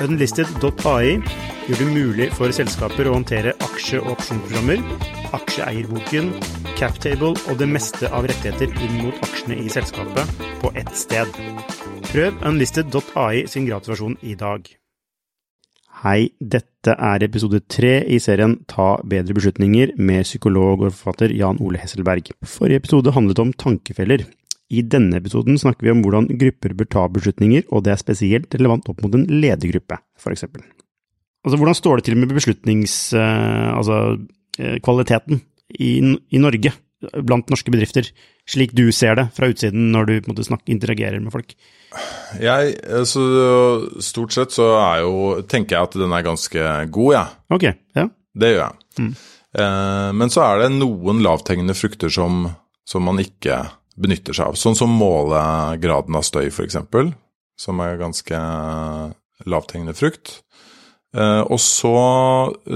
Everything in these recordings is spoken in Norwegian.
Unlisted.ai gjør det mulig for selskaper å håndtere aksje- og opsjonsprogrammer, aksjeeierboken, captable og det meste av rettigheter inn mot aksjene i selskapet på ett sted. Prøv unlisted.ai sin gratulasjon i dag. Hei, dette er episode tre i serien Ta bedre beslutninger med psykolog og forfatter Jan Ole Hesselberg. Forrige episode handlet om tankefeller. I denne episoden snakker vi om hvordan grupper bør ta beslutninger, og det er spesielt relevant opp mot en ledergruppe, f.eks. Altså, hvordan står det til med beslutningskvaliteten altså, i, i, Norge blant norske bedrifter, slik du ser det fra utsiden når du måte, snakker, interagerer med folk? Jeg, altså, Stort sett så er jo, tenker jeg at den er ganske god, jeg. Ja. Okay, ja. Det gjør jeg. Mm. Eh, men så er det noen lavthengende frukter som, som man ikke benytter seg av. Sånn som målegraden av støy, f.eks., som er ganske lavthengende frukt. Uh, og så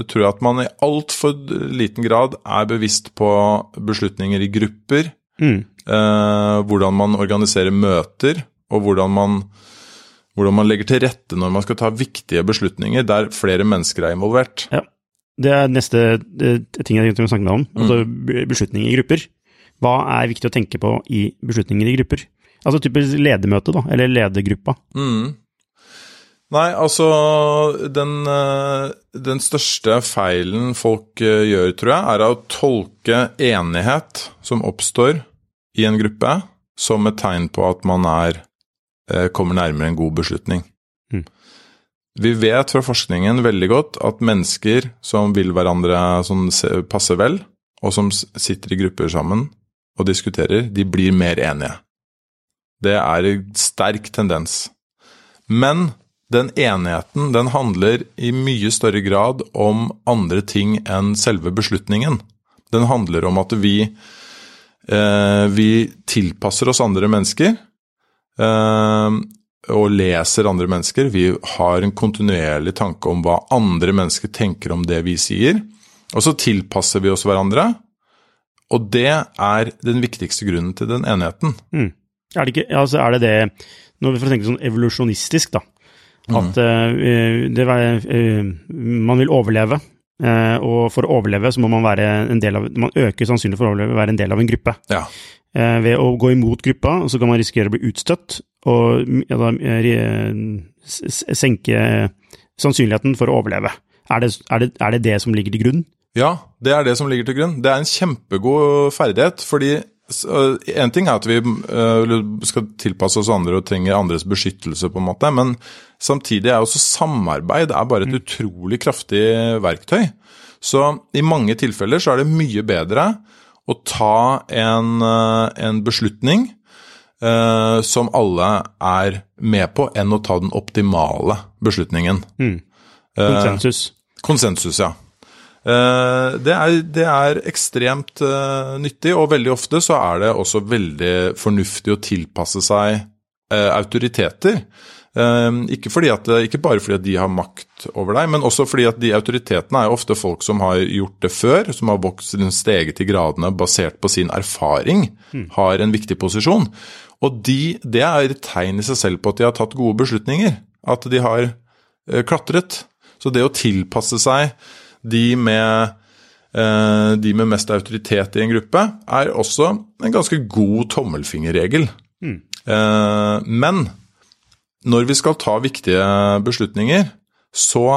tror jeg at man i altfor liten grad er bevisst på beslutninger i grupper. Mm. Uh, hvordan man organiserer møter, og hvordan man, hvordan man, legger til rette når man skal ta viktige beslutninger der flere mennesker er involvert. Ja. Det er neste ting jeg tenkte å snakke med om. Altså mm. beslutninger i grupper. Hva er viktig å tenke på i beslutninger i grupper? Altså typisk ledermøte, da, eller ledergruppa. Mm. Nei, altså den, eh, den, største feilen folk eh, gjør, tror jeg, er å tolke enighet som oppstår i en gruppe, som et tegn på at man er, eh, kommer nærmere en god beslutning. Mm. Vi vet fra forskningen veldig godt at mennesker som vil hverandre som passer vel, og som sitter i grupper sammen, og diskuterer, de blir mer enige. Det er en sterk tendens. Men den enigheten, den handler i mye større grad om andre ting enn selve beslutningen. Den handler om at vi, eh, vi tilpasser oss andre mennesker. Eh, og leser andre mennesker. Vi har en kontinuerlig tanke om hva andre mennesker tenker om det vi sier. Og så tilpasser vi oss hverandre. Og det er den viktigste grunnen til den enigheten. Mm. Er, det ikke, altså er det det Når vi får tenke sånn evolusjonistisk, da. At mm. uh, det, uh, man vil overleve. Uh, og for å overleve så må man være en del av Man øker sannsynlig for å overleve være en del av en gruppe. Ja. ved å gå imot gruppa, så kan man risikere å bli utstøtt, og ja, da, senke sannsynligheten for å overleve. Er det, er, det, er det det som ligger til grunn? Ja, det er det som ligger til grunn. Det er en kjempegod ferdighet. fordi en ting er at vi skal tilpasse oss andre og trenger andres beskyttelse, på en måte, men samtidig er også samarbeid er bare et mm. utrolig kraftig verktøy. Så i mange tilfeller så er det mye bedre å ta en, en beslutning eh, som alle er med på, enn å ta den optimale beslutningen. Mm. Konsensus. Eh, konsensus, ja. Eh, det er, det er ekstremt uh, nyttig, og veldig ofte så er det også veldig fornuftig å tilpasse seg uh, autoriteter. Ikke, at, ikke, bare fordi at de har makt over deg, men også fordi at de autoritetene er ofte folk som har gjort det før, som har vokst steget i gradene basert på sin erfaring, mm. har en viktig posisjon. Og de, det er et tegn i seg selv på at de har tatt gode beslutninger. At de har klatret. Så det å tilpasse seg de med, eh, de med mest autoritet i en gruppe, er også en ganske god tommelfingerregel. Mm. Eh, men når vi skal ta viktige beslutninger, så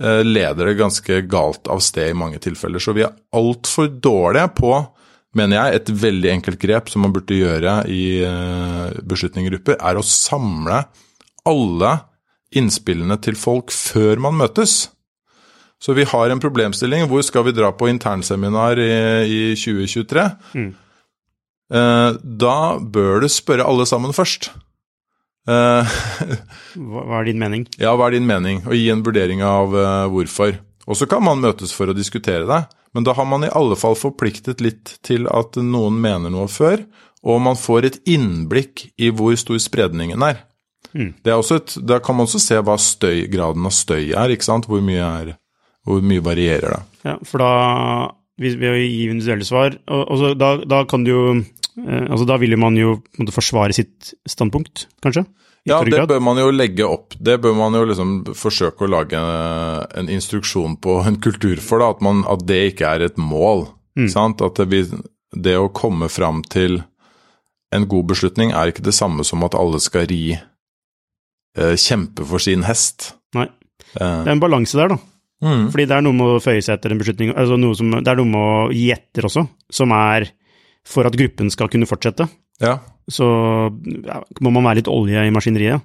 eh, leder det ganske galt av sted i mange tilfeller. Så vi er altfor dårlige på, mener jeg, et veldig enkelt grep som man burde gjøre i beslutningsgrupper, er å samle alle innspillene til folk før man møtes. Så vi har en problemstilling. Hvor skal vi dra på internseminar i, i 2023? Mm. Eh, da bør du spørre alle sammen først. Eh, Hva, er din mening? ja, hva er din mening? Og gi en vurdering av eh, hvorfor. Og så kan man møtes for å diskutere det, men da har man i alle fall forpliktet litt til at noen mener noe før, og man får et innblikk i hvor stor spredningen er. Det er også et, da kan man også se hva støy, graden av støy er, ikke sant? Hvor mye, er, hvor mye varierer det. Ja, for da Ved å gi individuelle svar og, og så da, da kan du jo eh, Altså da vil man jo måtte forsvare sitt standpunkt, kanskje? Ja, det bør man jo legge opp. Det bør man jo liksom forsøke å lage en instruksjon på, en kultur for, da, at, man, at det ikke er et mål. Mm. Sant? At det, det å komme fram til en god beslutning er ikke det samme som at alle skal ri eh, kjempe for sin hest. Nei. Eh, Det er en balanse der, da. Mm, Fordi det er noe med å føye seg etter en beslutning altså som, Det er noe med å gi etter også, som er for at gruppen skal kunne fortsette. ja. Så ja, må man være litt olje i maskineriet.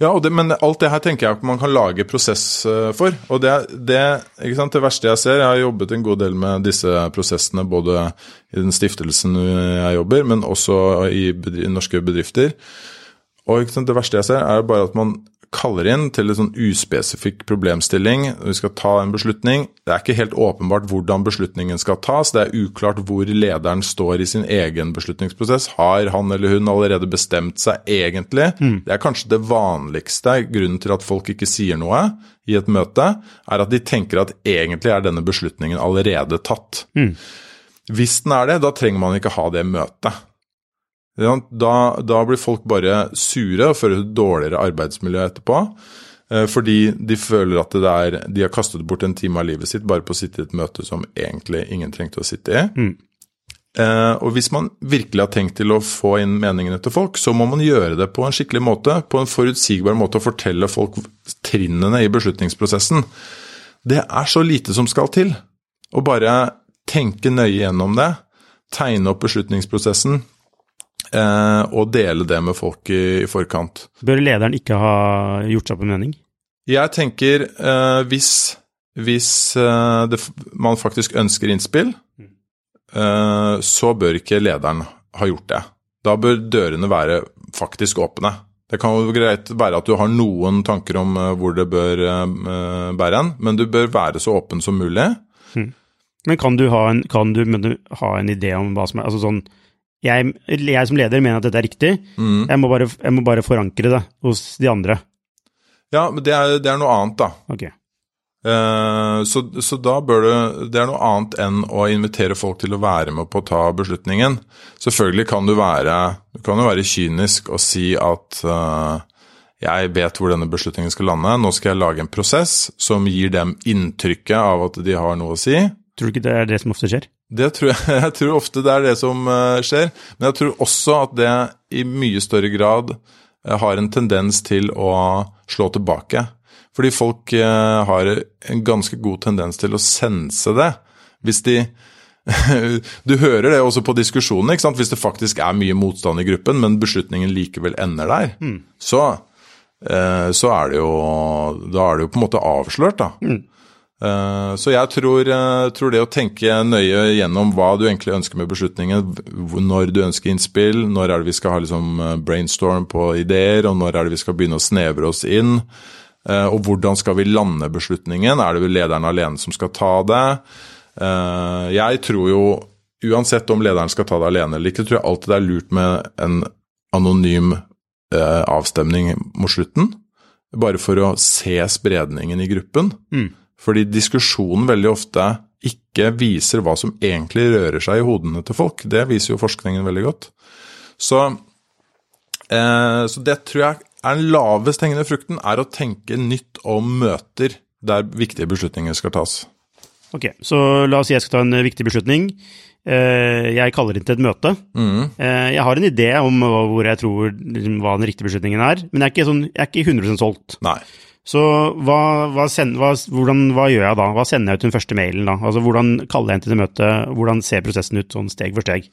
Ja, og det, men alt det her tenker jeg at man kan lage prosess eh, for. Og det, det, det verste jeg ser Jeg har jobbet en god del med disse prosessene både i den stiftelsen jeg jobber, men også i bedri norske bedrifter. Og det verste jeg ser, er bare at man kaller inn til en sånn uspesifikk problemstilling. Vi skal ta en beslutning. Det er ikke helt åpenbart hvordan beslutningen skal tas. Det er uklart hvor lederen står i sin egen beslutningsprosess. Har han eller hun allerede bestemt seg egentlig? Det er kanskje det vanligste grunnen til at folk ikke sier noe i et møte, er at de tenker at egentlig er denne beslutningen allerede tatt. Hvis den er det, da trenger man ikke ha det møtet. Da, da blir folk bare sure og føler dårligere arbeidsmiljø etterpå. eh, Fordi de føler at det er, de har kastet bort en time av livet sitt bare på å sitte i et møte som egentlig ingen trengte å sitte i. Eh, og hvis man virkelig har tenkt til å få inn meningene til folk, så må man gjøre det på en skikkelig måte, på en forutsigbar måte, og fortelle folk trinnene i beslutningsprosessen. Det er så lite som skal til. Å bare tenke nøye gjennom det, tegne opp beslutningsprosessen, og dele det med folk i, i forkant. Bør lederen ikke ha gjort seg opp en mening? Jeg tenker eh, hvis, hvis eh, det, man faktisk ønsker innspill, eh, så bør ikke lederen ha gjort det. Da bør dørene være faktisk åpne. Det kan jo greit være at du har noen tanker om eh, hvor det bør eh, bære hen, men du bør være så åpen som mulig. Men kan du ha en, kan du, men du ha en idé om hva som er Altså sånn Jeg, jeg som leder mener at dette er riktig. Mm. Jeg, må bare, jeg må bare forankre det hos de andre. Ja, men det er, det er noe annet, da. Ok. Eh, Så, så da bør det Det er noe annet enn å invitere folk til å være med på å ta beslutningen. Selvfølgelig kan du være Du kan jo være kynisk og si at eh, jeg vet hvor denne beslutningen skal lande. Nå skal jeg lage en prosess som gir dem inntrykket av at de har noe å si. Tror du ikke det er det som ofte skjer? Det tror jeg, jeg tror ofte det er det som eh, skjer. Men jeg tror også at det i mye større grad eh, har en tendens til å slå tilbake. Fordi folk eh, har en ganske god tendens til å sense det. Hvis de Du hører det også på diskusjonene. Hvis det faktisk er mye motstand i gruppen, men beslutningen likevel ender der, så, eh, så er det jo Da er det jo på en måte avslørt, da. Eh, Så jeg tror, eh, tror det å tenke nøye gjennom hva du egentlig ønsker med beslutningen, når du ønsker innspill, når er det vi skal ha liksom eh, brainstorm på ideer, og når er det vi skal begynne å snevre oss inn, eh, og hvordan skal vi lande beslutningen, er det vel lederen alene som skal ta det? Eh, Jeg tror jo, uansett om lederen skal ta det alene eller ikke, tror jeg alltid det er lurt med en anonym eh, avstemning mot slutten, bare for å se spredningen i gruppen. Fordi diskusjonen veldig ofte ikke viser hva som egentlig rører seg i hodene til folk. Det viser jo forskningen veldig godt. Så, eh, så det tror jeg er den lavest hengende frukten, er å tenke nytt om møter der viktige beslutninger skal tas. Ok, så la oss si jeg skal ta en viktig beslutning. Eh, Jeg kaller inn til et møte. Mm. Jeg har en idé om hvor jeg tror liksom, hva den riktige beslutningen er, men jeg er ikke, sånn, jeg er ikke 100% solgt. Nei. Så hva, hva, send, hva, hvordan, hva gjør jeg da? Hva sender jeg ut den første mailen da? Altså Hvordan kaller jeg inn til det møtet? Hvordan ser prosessen ut sånn steg for steg?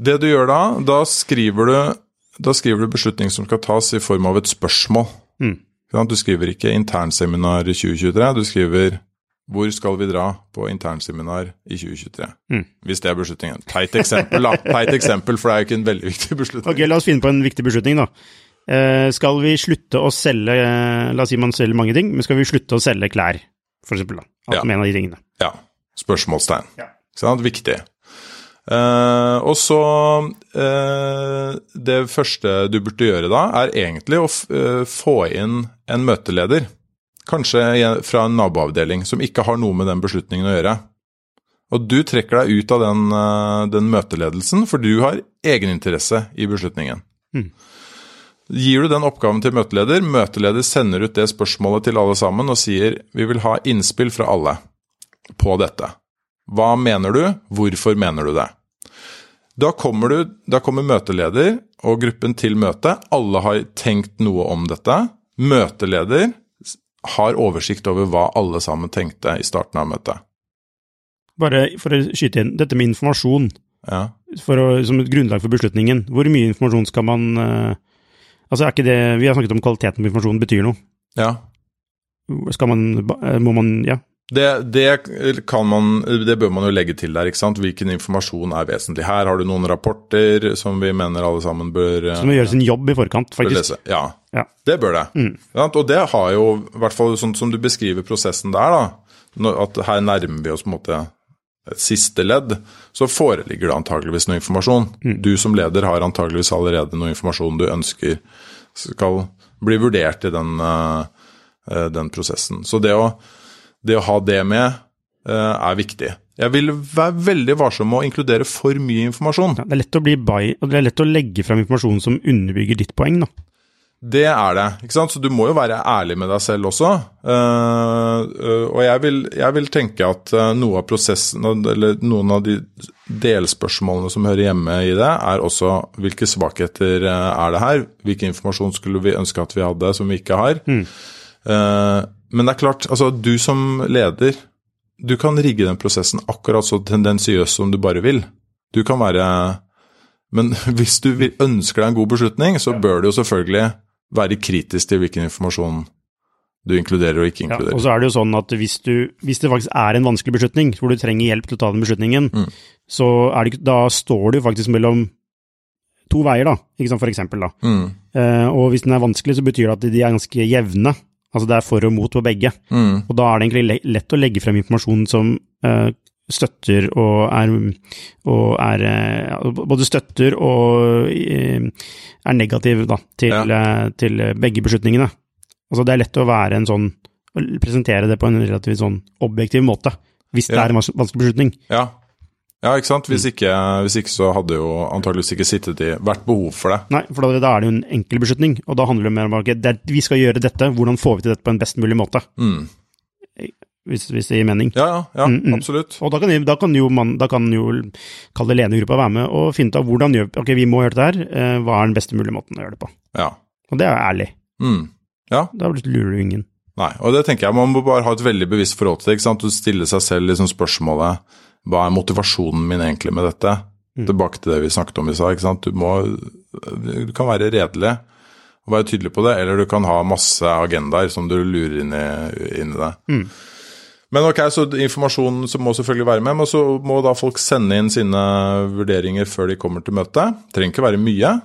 Det du gjør da, da skriver du, da skriver du beslutning som skal tas i form av et spørsmål. Mm. Du skriver ikke internseminar i 2023, du skriver hvor skal vi dra på internseminar i 2023? Hvis det er beslutningen. Teit eksempel, da. Teit eksempel, for det er jo ikke en veldig viktig beslutning. Ok, la oss finne på en viktig beslutning da. Eh, skal vi slutte å selge eh, La oss si man selger mange ting, men skal vi slutte å selge klær, for eksempel? Da? Ja. en av de tingene. Ja. Spørsmålstegn. Ja. Sant? Viktig. Uh, og så uh, Det første du burde gjøre da, er egentlig å eh, få inn en møteleder. Kanskje fra en naboavdeling som ikke har noe med den beslutningen å gjøre. Og du trekker deg ut av den, den møteledelsen, for du har egeninteresse i beslutningen. Mm. Gir du den oppgaven til møteleder, møteleder sender ut det spørsmålet til alle sammen og sier vi vil ha innspill fra alle på dette. Hva mener du? Hvorfor mener du det? Da kommer, du, da kommer møteleder og gruppen til møte. Alle har tenkt noe om dette. Møteleder har oversikt over hva alle sammen tenkte i starten av møtet. Bare for å skyte inn, dette med informasjon Ja. for å, som et grunnlag for beslutningen. Hvor mye informasjon skal man eh, Altså er ikke det Vi har snakket om kvaliteten på informasjonen betyr noe. ja. Skal man eh, Må man Ja. Det, det, kan man, det bør man jo legge til der. ikke sant? Hvilken informasjon er vesentlig. Her har du noen rapporter som vi mener alle sammen bør, Som må gjøre sin jobb i forkant, faktisk. lese. Ja, Ja. det bør det. Mm. Og det har jo, i hvert fall sånn som du beskriver prosessen der, da, at her nærmer vi oss på en måte et siste ledd, så foreligger det antageligvis noe informasjon. Mm. Du som leder har antageligvis allerede noe informasjon du ønsker skal bli vurdert i den, eh, eh, den prosessen. Så det å, det å ha det med eh, er viktig. Jeg vil være veldig varsom med å inkludere for mye informasjon. Ja, det er lett å bli by, og det er lett å legge fram informasjon som underbygger ditt poeng, da. Det er det, ikke sant? så du må jo være ærlig med deg selv også. Eh, eh, og jeg vil, jeg vil tenke at eh, noe av prosessen, eller noen av de delspørsmålene som hører hjemme i det, er også hvilke svakheter er det her? Hvilken informasjon skulle vi ønske at vi hadde som vi ikke har? Mm. men det er klart, altså du som leder, du kan rigge den prosessen akkurat så tendensiøs som du bare vil. Du kan være Men hvis du ønsker deg en god beslutning, så bør du jo selvfølgelig være kritisk til hvilken informasjon du inkluderer og ikke Ja, inkluderer. og så er det jo sånn at hvis, du, hvis det faktisk er en vanskelig beslutning, hvor du trenger hjelp til å ta den beslutningen, Mm. så er det, da står du faktisk mellom to veier, da, ikke sant, for eksempel. Da. Mm, Eh, og hvis den er vanskelig, så betyr det at de er ganske jevne. Altså det er for og mot på begge. mm, Og da er det egentlig lett å legge frem informasjon som eh, støtter og er, og er eh, Både støtter og eh, er negativ da, til, ja. til begge beslutningene. Altså det er lett å være en sånn å presentere det på en relativt sånn objektiv måte, hvis det Ja. er en vanskelig beslutning. ja. ja, ikke sant. Mm. Hvis ikke, hvis ikke så hadde jo antageligvis ikke sittet i vært behov for det. Nei, for da, er det jo en enkel beslutning, og da handler det mer om at det, er- vi skal gjøre dette, hvordan får vi til dette på en best mulig måte, Mm. Hvis, hvis det gir mening. Ja, ja, ja Mm, mm. absolutt. Og da kan, da kan jo man, da kan jo kalle det Lene-gruppa være med og finne ut av hvordan gjør Ok, vi må gjøre det her, eh, hva er den beste mulige måten å gjøre det på? Ja. Og det er ærlig. Mm. Ja, Da lurer du ingen. Nei, og det tenker jeg man må bare ha et veldig bevisst forhold til. ikke sant? Du stiller seg selv liksom spørsmålet hva er motivasjonen min egentlig med dette? Mm. Tilbake til det vi snakket om i stad. ikke sant? Du, må, du kan være redelig og være tydelig på det, eller du kan ha masse agendaer som du lurer inn i, inn i det. Mm. Men ok, så informasjonen må selvfølgelig være med, men så må da folk sende inn sine vurderinger før de kommer til møtet. Trenger ikke være mye.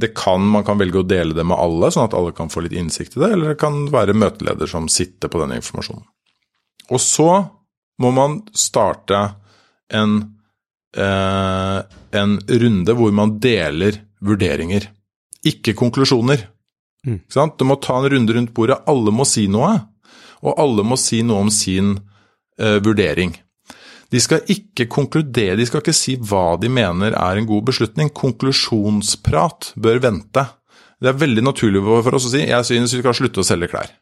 Det kan, Man kan velge å dele det med alle, sånn at alle kan få litt innsikt i det, eller det kan være møteleder som sitter på denne informasjonen. Og så må man starte en, eh, en runde hvor man deler vurderinger, ikke konklusjoner. Mm. Du må ta en runde rundt bordet, alle må si noe, og alle må si noe om sin eh, vurdering. De skal ikke konkludere, de skal ikke si hva de mener er en god beslutning. Konklusjonsprat bør vente. Det er veldig naturlig for oss å si jeg synes vi skal slutte å selge klær.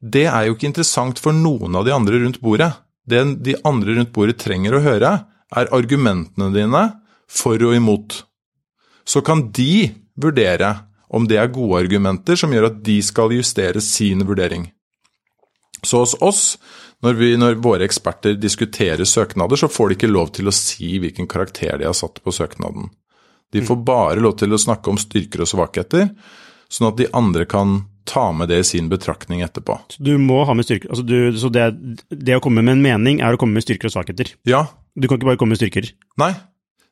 Det er jo ikke interessant for noen av de andre rundt bordet. Det de andre rundt bordet trenger å høre, er argumentene dine for og imot. Så kan de vurdere om det er gode argumenter som gjør at de skal justere sin vurdering. Så hos oss, når, vi, når våre eksperter diskuterer søknader, så får de ikke lov til å si hvilken karakter de har satt på søknaden. De får bare lov til å snakke om styrker og svakheter, sånn at de andre kan ta med det i sin betraktning etterpå. Så du må ha med styrker. Altså du, så det, det å komme med en mening er å komme med styrker og svakheter. Ja, Du kan ikke bare komme med styrker. nei,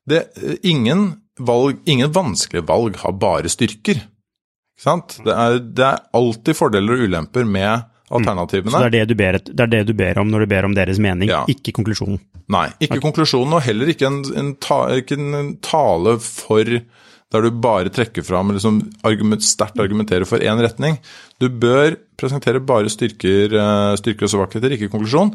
det, ingen, valg, ingen vanskelige valg har bare styrker. Ikke sant? Det er, det er alltid fordeler og ulemper med alternativene. Så det er det, du ber, det er det du ber om når du ber om deres mening, Ja. ikke konklusjonen. Nei, ikke konklusjonen, og heller ikke en, en, ta, ikke en tale for der du bare trekker fram liksom argument, sterkt argumenterer for én retning. Du bør presentere bare styrker, eh, styrker og svakheter, ikke konklusjon.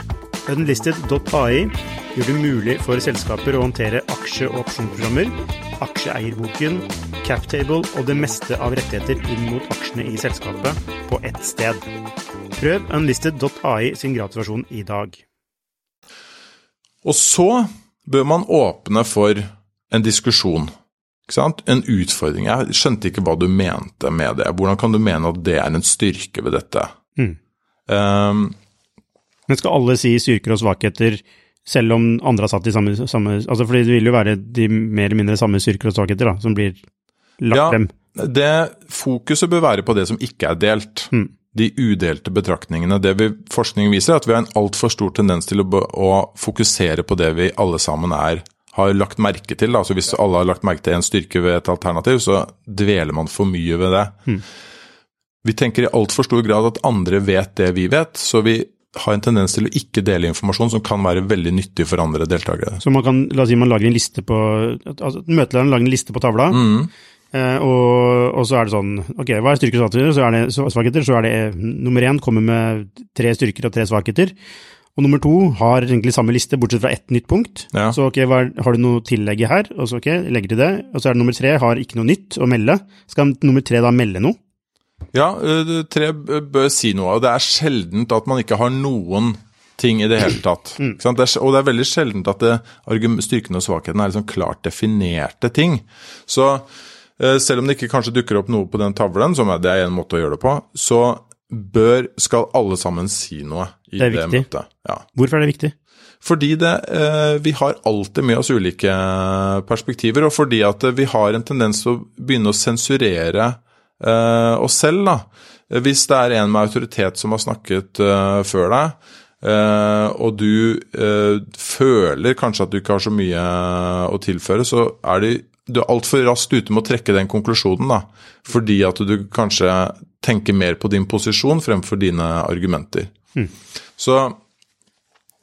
Unlisted.ai gjør det mulig for selskaper å håndtere aksje- og opsjonsprogrammer, aksjeeierboken, captable og det meste av rettigheter inn mot aksjene i selskapet på ett sted. Prøv unlisted.ai sin gratisversjon i dag. Og så bør man åpne for en diskusjon. En utfordring. Jeg skjønte ikke hva du mente med det. Hvordan kan du mene at det er en styrke ved dette? Mm. Um, Men skal alle si styrker og svakheter, selv om andre har satt de samme, samme altså fordi det vil jo være de mer eller mindre samme styrker og svakheter da, som blir lagt Ja. frem. det Fokuset bør være på det som ikke er delt. Mm. De udelte betraktningene. Det vi, forskning viser, er at vi har en altfor stor tendens til å, å fokusere på det vi alle sammen er har lagt merke til. Altså Hvis alle har lagt merke til en styrke ved et alternativ, så dveler man for mye ved det. Vi tenker i altfor stor grad at andre vet det vi vet, så vi har en tendens til å ikke dele informasjon som kan være veldig nyttig for andre deltakere. Så man kan, la oss si man lager en liste på, altså møtelederen lager en liste på tavla, Mm. eh, og, og så er det sånn, ok, hva er styrker og svakheter? Så er det så- svakheter, så er det eh, nummer én kommer med tre styrker og tre svakheter, og nummer to har egentlig samme liste, bortsett fra ett nytt punkt. Ja. Så ok, er, har du noe tillegg her? Og så ok, legger til det. Og så er det nummer tre, har ikke noe nytt å melde. Skal nummer tre da melde noe? Ja, eh, tre bør si noe. Det er sjeldent at man ikke har noen ting i det hele tatt. Sant? Det er, og det er veldig sjeldent at det, styrkene og svakhetene er liksom klart definerte ting. Så eh, selv om det ikke kanskje dukker opp noe på den tavlen, som er, det er en måte å gjøre det på, så bør, skal alle sammen si noe i Det det, møtet. Ja. Hvorfor er det viktig? Fordi det, eh, vi har alltid med oss ulike perspektiver, og fordi at vi har en tendens til å begynne å sensurere oss selv. da. Hvis det er en med autoritet som har snakket eh, før deg, eh, og du eh, føler kanskje at du ikke har så mye å tilføre, så er det, du er altfor raskt ute med å trekke den konklusjonen. da. Fordi at du kanskje tenker mer på din posisjon fremfor dine argumenter. Så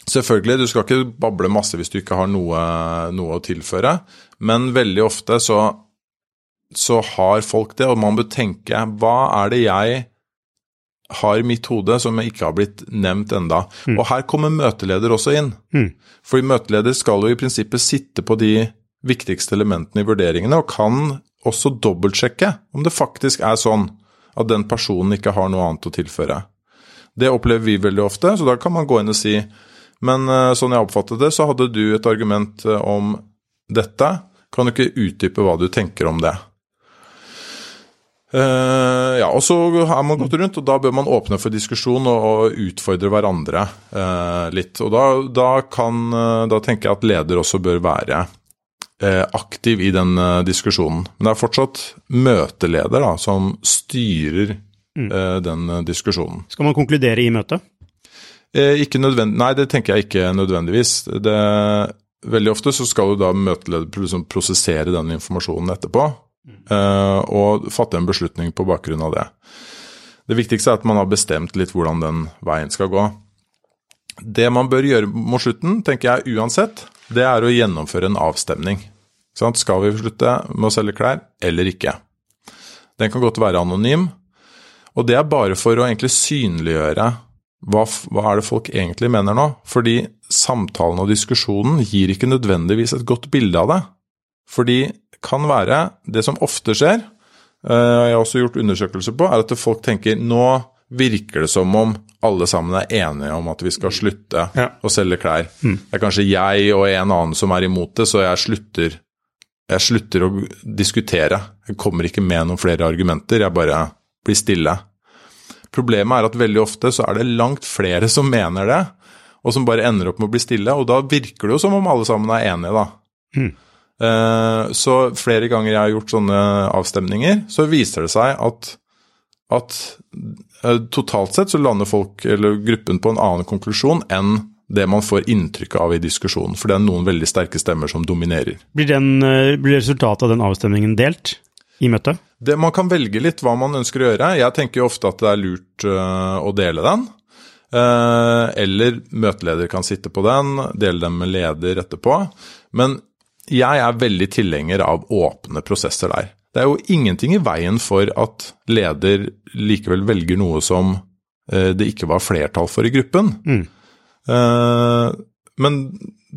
Selvfølgelig, du skal ikke bable masse hvis du ikke har noe, noe å tilføre, men veldig ofte så, så har folk det, og man bør tenke hva er det jeg har i mitt hode som ikke har blitt nevnt enda. Og her kommer møteleder også inn. Mm. Fordi møteleder skal jo i prinsippet sitte på de viktigste elementene i vurderingene, og kan også dobbeltsjekke om det faktisk er sånn at den personen ikke har noe annet å tilføre. Det opplever vi veldig ofte, så da kan man gå inn og si men eh, sånn jeg oppfattet det, så hadde du et argument eh, om dette. Kan du ikke utdype hva du tenker om det? Eh, ja, og så har man gått rundt, og da bør man åpne for diskusjon og, og utfordre hverandre uh, litt. Og da, da kan uh, Da tenker jeg at leder også bør være aktiv i den diskusjonen. Men det er fortsatt møteleder da, som styrer eh, den diskusjonen. Skal man konkludere i møtet? Ikke nødvend Nei, det tenker jeg ikke nødvendigvis. Det, veldig ofte så skal jo da møteleder liksom prosessere den informasjonen etterpå, eh, og fatte en beslutning på bakgrunn av det. Det viktigste er at man har bestemt litt hvordan den veien skal gå. Det man bør gjøre mot slutten, tenker jeg uansett, det er å gjennomføre en avstemning. Sånn, Skal vi slutte med å selge klær eller ikke? Den kan godt være anonym, og det er bare for å egentlig synliggjøre hva, hva er det folk egentlig mener nå? Fordi samtalen og diskusjonen gir ikke nødvendigvis et godt bilde av det. Fordi kan være Det som ofte skjer, og jeg har også gjort undersøkelser på, er at folk tenker nå virker det som om alle sammen er enige om at vi skal slutte Ja. å selge klær. Det er kanskje jeg og en annen som er imot det, så jeg slutter jeg slutter å diskutere. Jeg kommer ikke med noen flere argumenter, jeg bare blir stille. Problemet er at veldig ofte så er det langt flere som mener det, og som bare ender opp med å bli stille, og da virker det jo som om alle sammen er enige, da. Mm. Eh, Så flere ganger jeg har gjort sånne avstemninger, så viser det seg at, at eh, totalt sett så lander folk, eller gruppen, på en annen konklusjon enn det man får inntrykk av i diskusjonen. For det er noen veldig sterke stemmer som dominerer. Blir, den, eh, blir resultatet av den avstemningen delt i møtet? Det, man kan velge litt hva man ønsker å gjøre. Jeg tenker jo ofte at det er lurt å dele den. Eller møteleder kan sitte på den, dele den med leder etterpå. Men jeg er veldig tilhenger av åpne prosesser der. Det er jo ingenting i veien for at leder likevel velger noe som eh, det ikke var flertall for i gruppen. Mm. Eh, men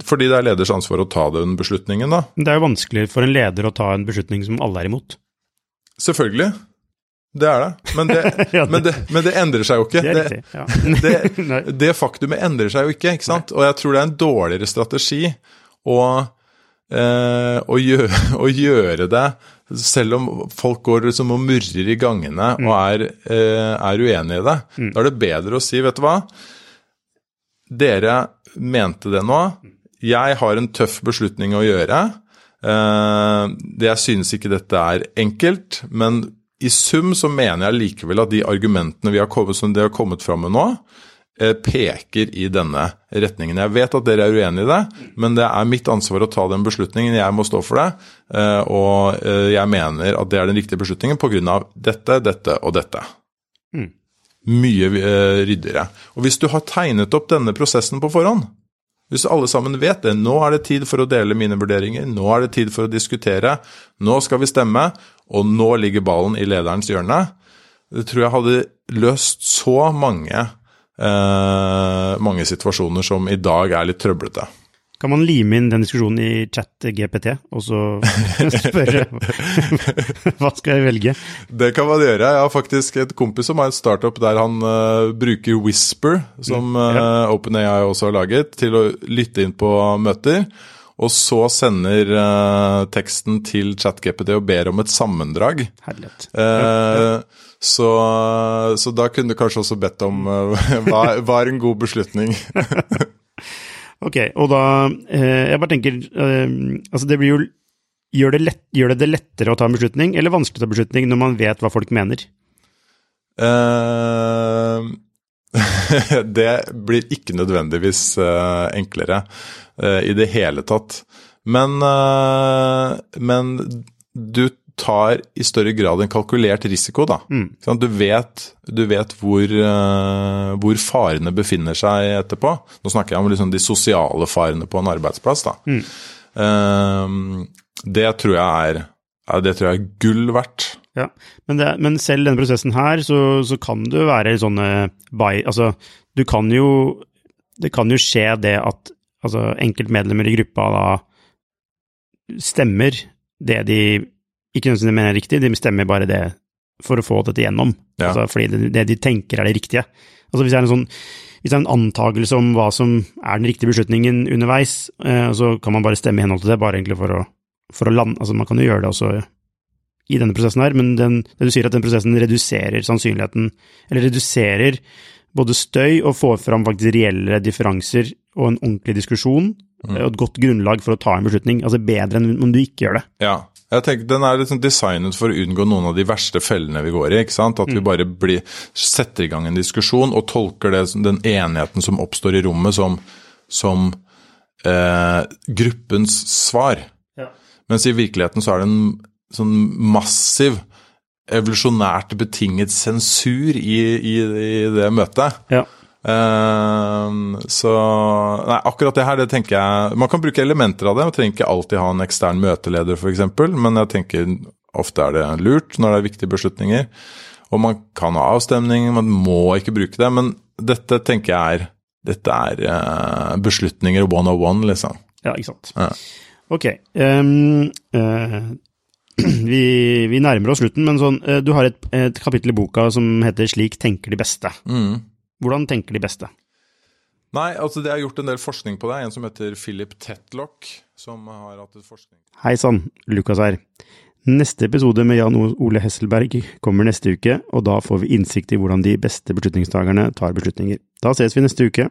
fordi det er leders ansvar å ta den beslutningen, da. Det er jo vanskelig for en leder å ta en beslutning som alle er imot. Selvfølgelig. Det er det. Men det, Ja, det- men det, men det endrer seg jo ikke. Det riktig. Ja. det, det faktumet endrer seg jo ikke, ikke sant? Og jeg tror det er en dårligere strategi å, å, gjøre, å gjøre det selv om folk går liksom og murrer i gangene og er, eh, er uenige i det. Da er det bedre å si, vet du hva, dere mente det nå. Jeg har en tøff beslutning å gjøre. Eh, jeg synes ikke dette er enkelt, men i sum så mener jeg likevel at de argumentene vi har kommet, som de har kommet fram med nå, peker i denne retningen. Jeg vet at dere er uenige i det, men det er mitt ansvar å ta den beslutningen. Jeg må stå for det, eh, og eh, jeg mener at det er den riktige beslutningen pga. dette, dette og dette. Mm. Mye eh, ryddigere. Og hvis du har tegnet opp denne prosessen på forhånd, hvis alle sammen vet det, nå er det tid for å dele mine vurderinger, nå er det tid for å diskutere, nå skal vi stemme, og nå ligger ballen i lederens hjørne, det tror jeg hadde løst så mange, eh, mange situasjoner som i dag er litt trøblete. Kan man lime inn den diskusjonen i chat-GPT, og så spørre hva skal jeg velge? Det kan man gjøre. Jeg har faktisk et kompis som har en startup der han uh, bruker Whisper, som uh, OpenAI også har laget, til å lytte inn på møter. Og så sender uh, teksten til chat-GPT og ber om et sammendrag. Herlighet. Eh, så, så da kunne du kanskje også bedt om eh, hva, hva er en god beslutning? Ok, og da eh, Jeg bare tenker eh, Altså, det blir jo gjør det, lett, gjør det det lettere å ta en beslutning, eller vanskelig å ta en beslutning når man vet hva folk mener? Uh, det blir ikke nødvendigvis uh, enklere uh, i det hele tatt. Men, men du tar i større grad en kalkulert risiko, da. Mm. Du vet, du vet hvor, uh, hvor farene befinner seg etterpå. Nå snakker jeg om liksom de sosiale farene på en arbeidsplass, da. Eh, det tror jeg er det tror jeg er gull verdt. Ja, men, det, men selv denne prosessen her, så, så kan det jo være sånne by, Altså, du kan jo Det kan jo skje det at altså, enkeltmedlemmer i gruppa da stemmer det de ikke nødvendigvis mener er riktig, de stemmer bare det for å få dette gjennom. Ja. Altså, fordi det, det de tenker er det riktige. Altså, hvis det er en sånn hvis det er en antakelse om hva som er den riktige beslutningen underveis, eh, så kan man bare stemme i henhold til det, bare egentlig for å, for å lande Altså, man kan jo gjøre det også i denne prosessen her, men den, det du sier at den prosessen reduserer sannsynligheten, eller reduserer både støy og får fram faktisk reelle differanser og en ordentlig diskusjon, og et godt grunnlag for å ta en beslutning. Altså bedre enn om du ikke gjør det. Ja. Jeg tenker Den er liksom designet for å unngå noen av de verste fellene vi går i. ikke sant? At vi bare blir, setter i gang en diskusjon og tolker det, den enigheten som oppstår i rommet, som, som eh, gruppens svar. Ja. Mens i virkeligheten så er det en sånn massiv, evolusjonært betinget sensur i, i, i det møtet. Ja. Eh, så Nei, akkurat det her, det tenker jeg Man kan bruke elementer av det. Man trenger ikke alltid ha en ekstern møteleder, f.eks., men jeg tenker ofte er det lurt når det er viktige beslutninger. Og man kan ha avstemning, man må ikke bruke det, men dette tenker jeg er dette er eh, beslutninger one on one, liksom. Ja, ikke sant. Ja. Ok. Um, uh, vi, vi nærmer oss slutten, men sånn, eh, du har et, et kapittel i boka som heter 'Slik tenker de beste'. Mm. Hvordan tenker de beste? Nei, altså det er gjort en del forskning på det. En som heter Philip Tetlock, som har hatt et forskning Hei sann, Lukas her. Neste episode med Jan Ole Hesselberg kommer neste uke, og da får vi innsikt i hvordan de beste beslutningstagerne tar beslutninger. Da ses vi neste uke.